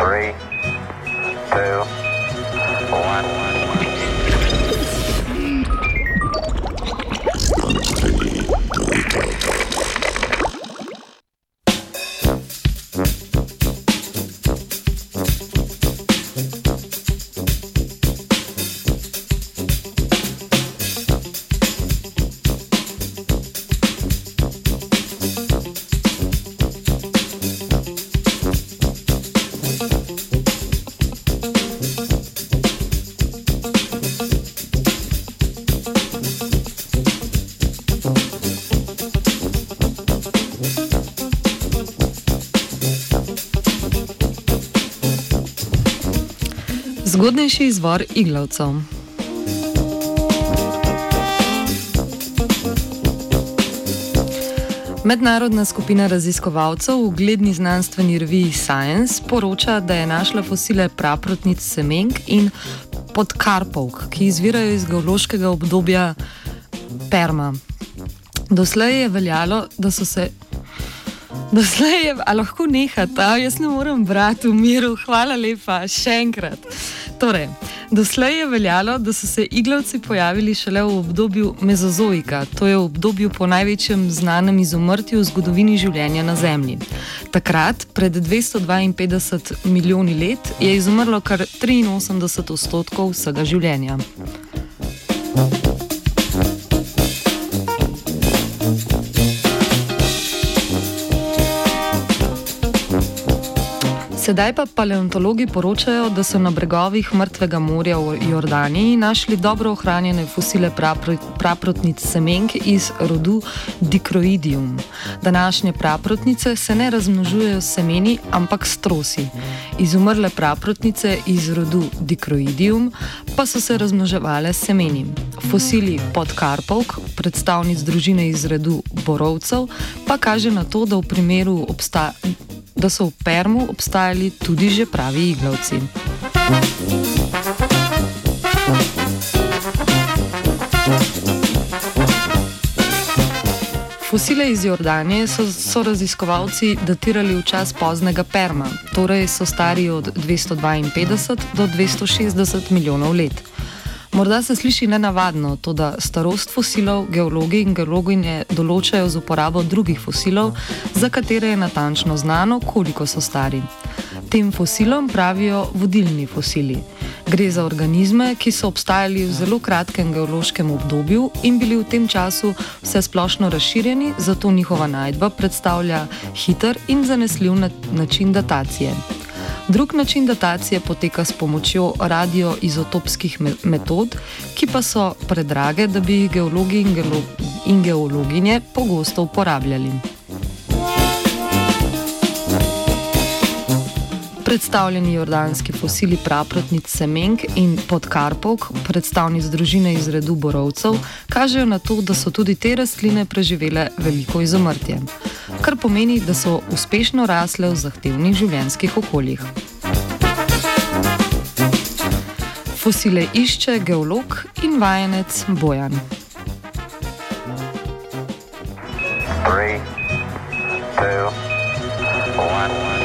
Three, Zgodnejši izvor iglavcev. Mednarodna skupina raziskovalcev v ugledni znanstveni reviji Science poroča, da je našla fosile praprotnic semenk in podkarpovk, ki izvirajo iz geološkega obdobja Perma. Doslej je veljalo, da so se. Doslej je, a lahko nehate, jaz ne morem brati v miru, hvala lepa, še enkrat. Torej, doslej je veljalo, da so se iglavci pojavili šele v obdobju Mezozoika, to je v obdobju po največjem znanem izumrtju v zgodovini življenja na Zemlji. Takrat, pred 252 milijoni let, je izumrlo kar 83 odstotkov vsega življenja. Sedaj pa paleontologi poročajo, da so na bregovih mrtvega morja v Jordaniji našli dobro ohranjene fosile praprotnic semenk iz rodu Dicroidium. Današnje praprotnice se ne razmnožujejo s semeni, ampak s trosi. Izumrle praprotnice iz rodu Dicroidium pa so se razmnoževale s semeni. Fosili podkarpovk, predstavnic družine iz rodu borovcev, pa kaže na to, da v primeru obstaja da so v Permu obstajali tudi že pravi iglavci. Fosile iz Jordanije so, so raziskovalci datirali v čas poznega Perma, torej so stari od 252 do 260 milijonov let. Morda se sliši nenavadno, to da starost fosilov geologi in geologinje določajo z uporabo drugih fosilov, za katere je natančno znano, koliko so stari. Tem fosilom pravijo vodilni fosili. Gre za organizme, ki so obstajali v zelo kratkem geološkem obdobju in bili v tem času vse splošno razširjeni, zato njihova najdba predstavlja hiter in zanesljiv način datacije. Drug način datacije poteka s pomočjo radioizotopskih metod, ki pa so predrage, da bi jih geologi in, geolo in geologinje pogosto uporabljali. Predstavljeni jordanski fosili praprotnic semenk in podkarpovk, predstavnic družine iz redu borovcev, kažejo na to, da so tudi te rastline preživele veliko izumrtje kar pomeni, da so uspešno rasle v zahtevnih življenjskih okoljih. Fosile išče geolog in vajenec Bojan. Three, two, one.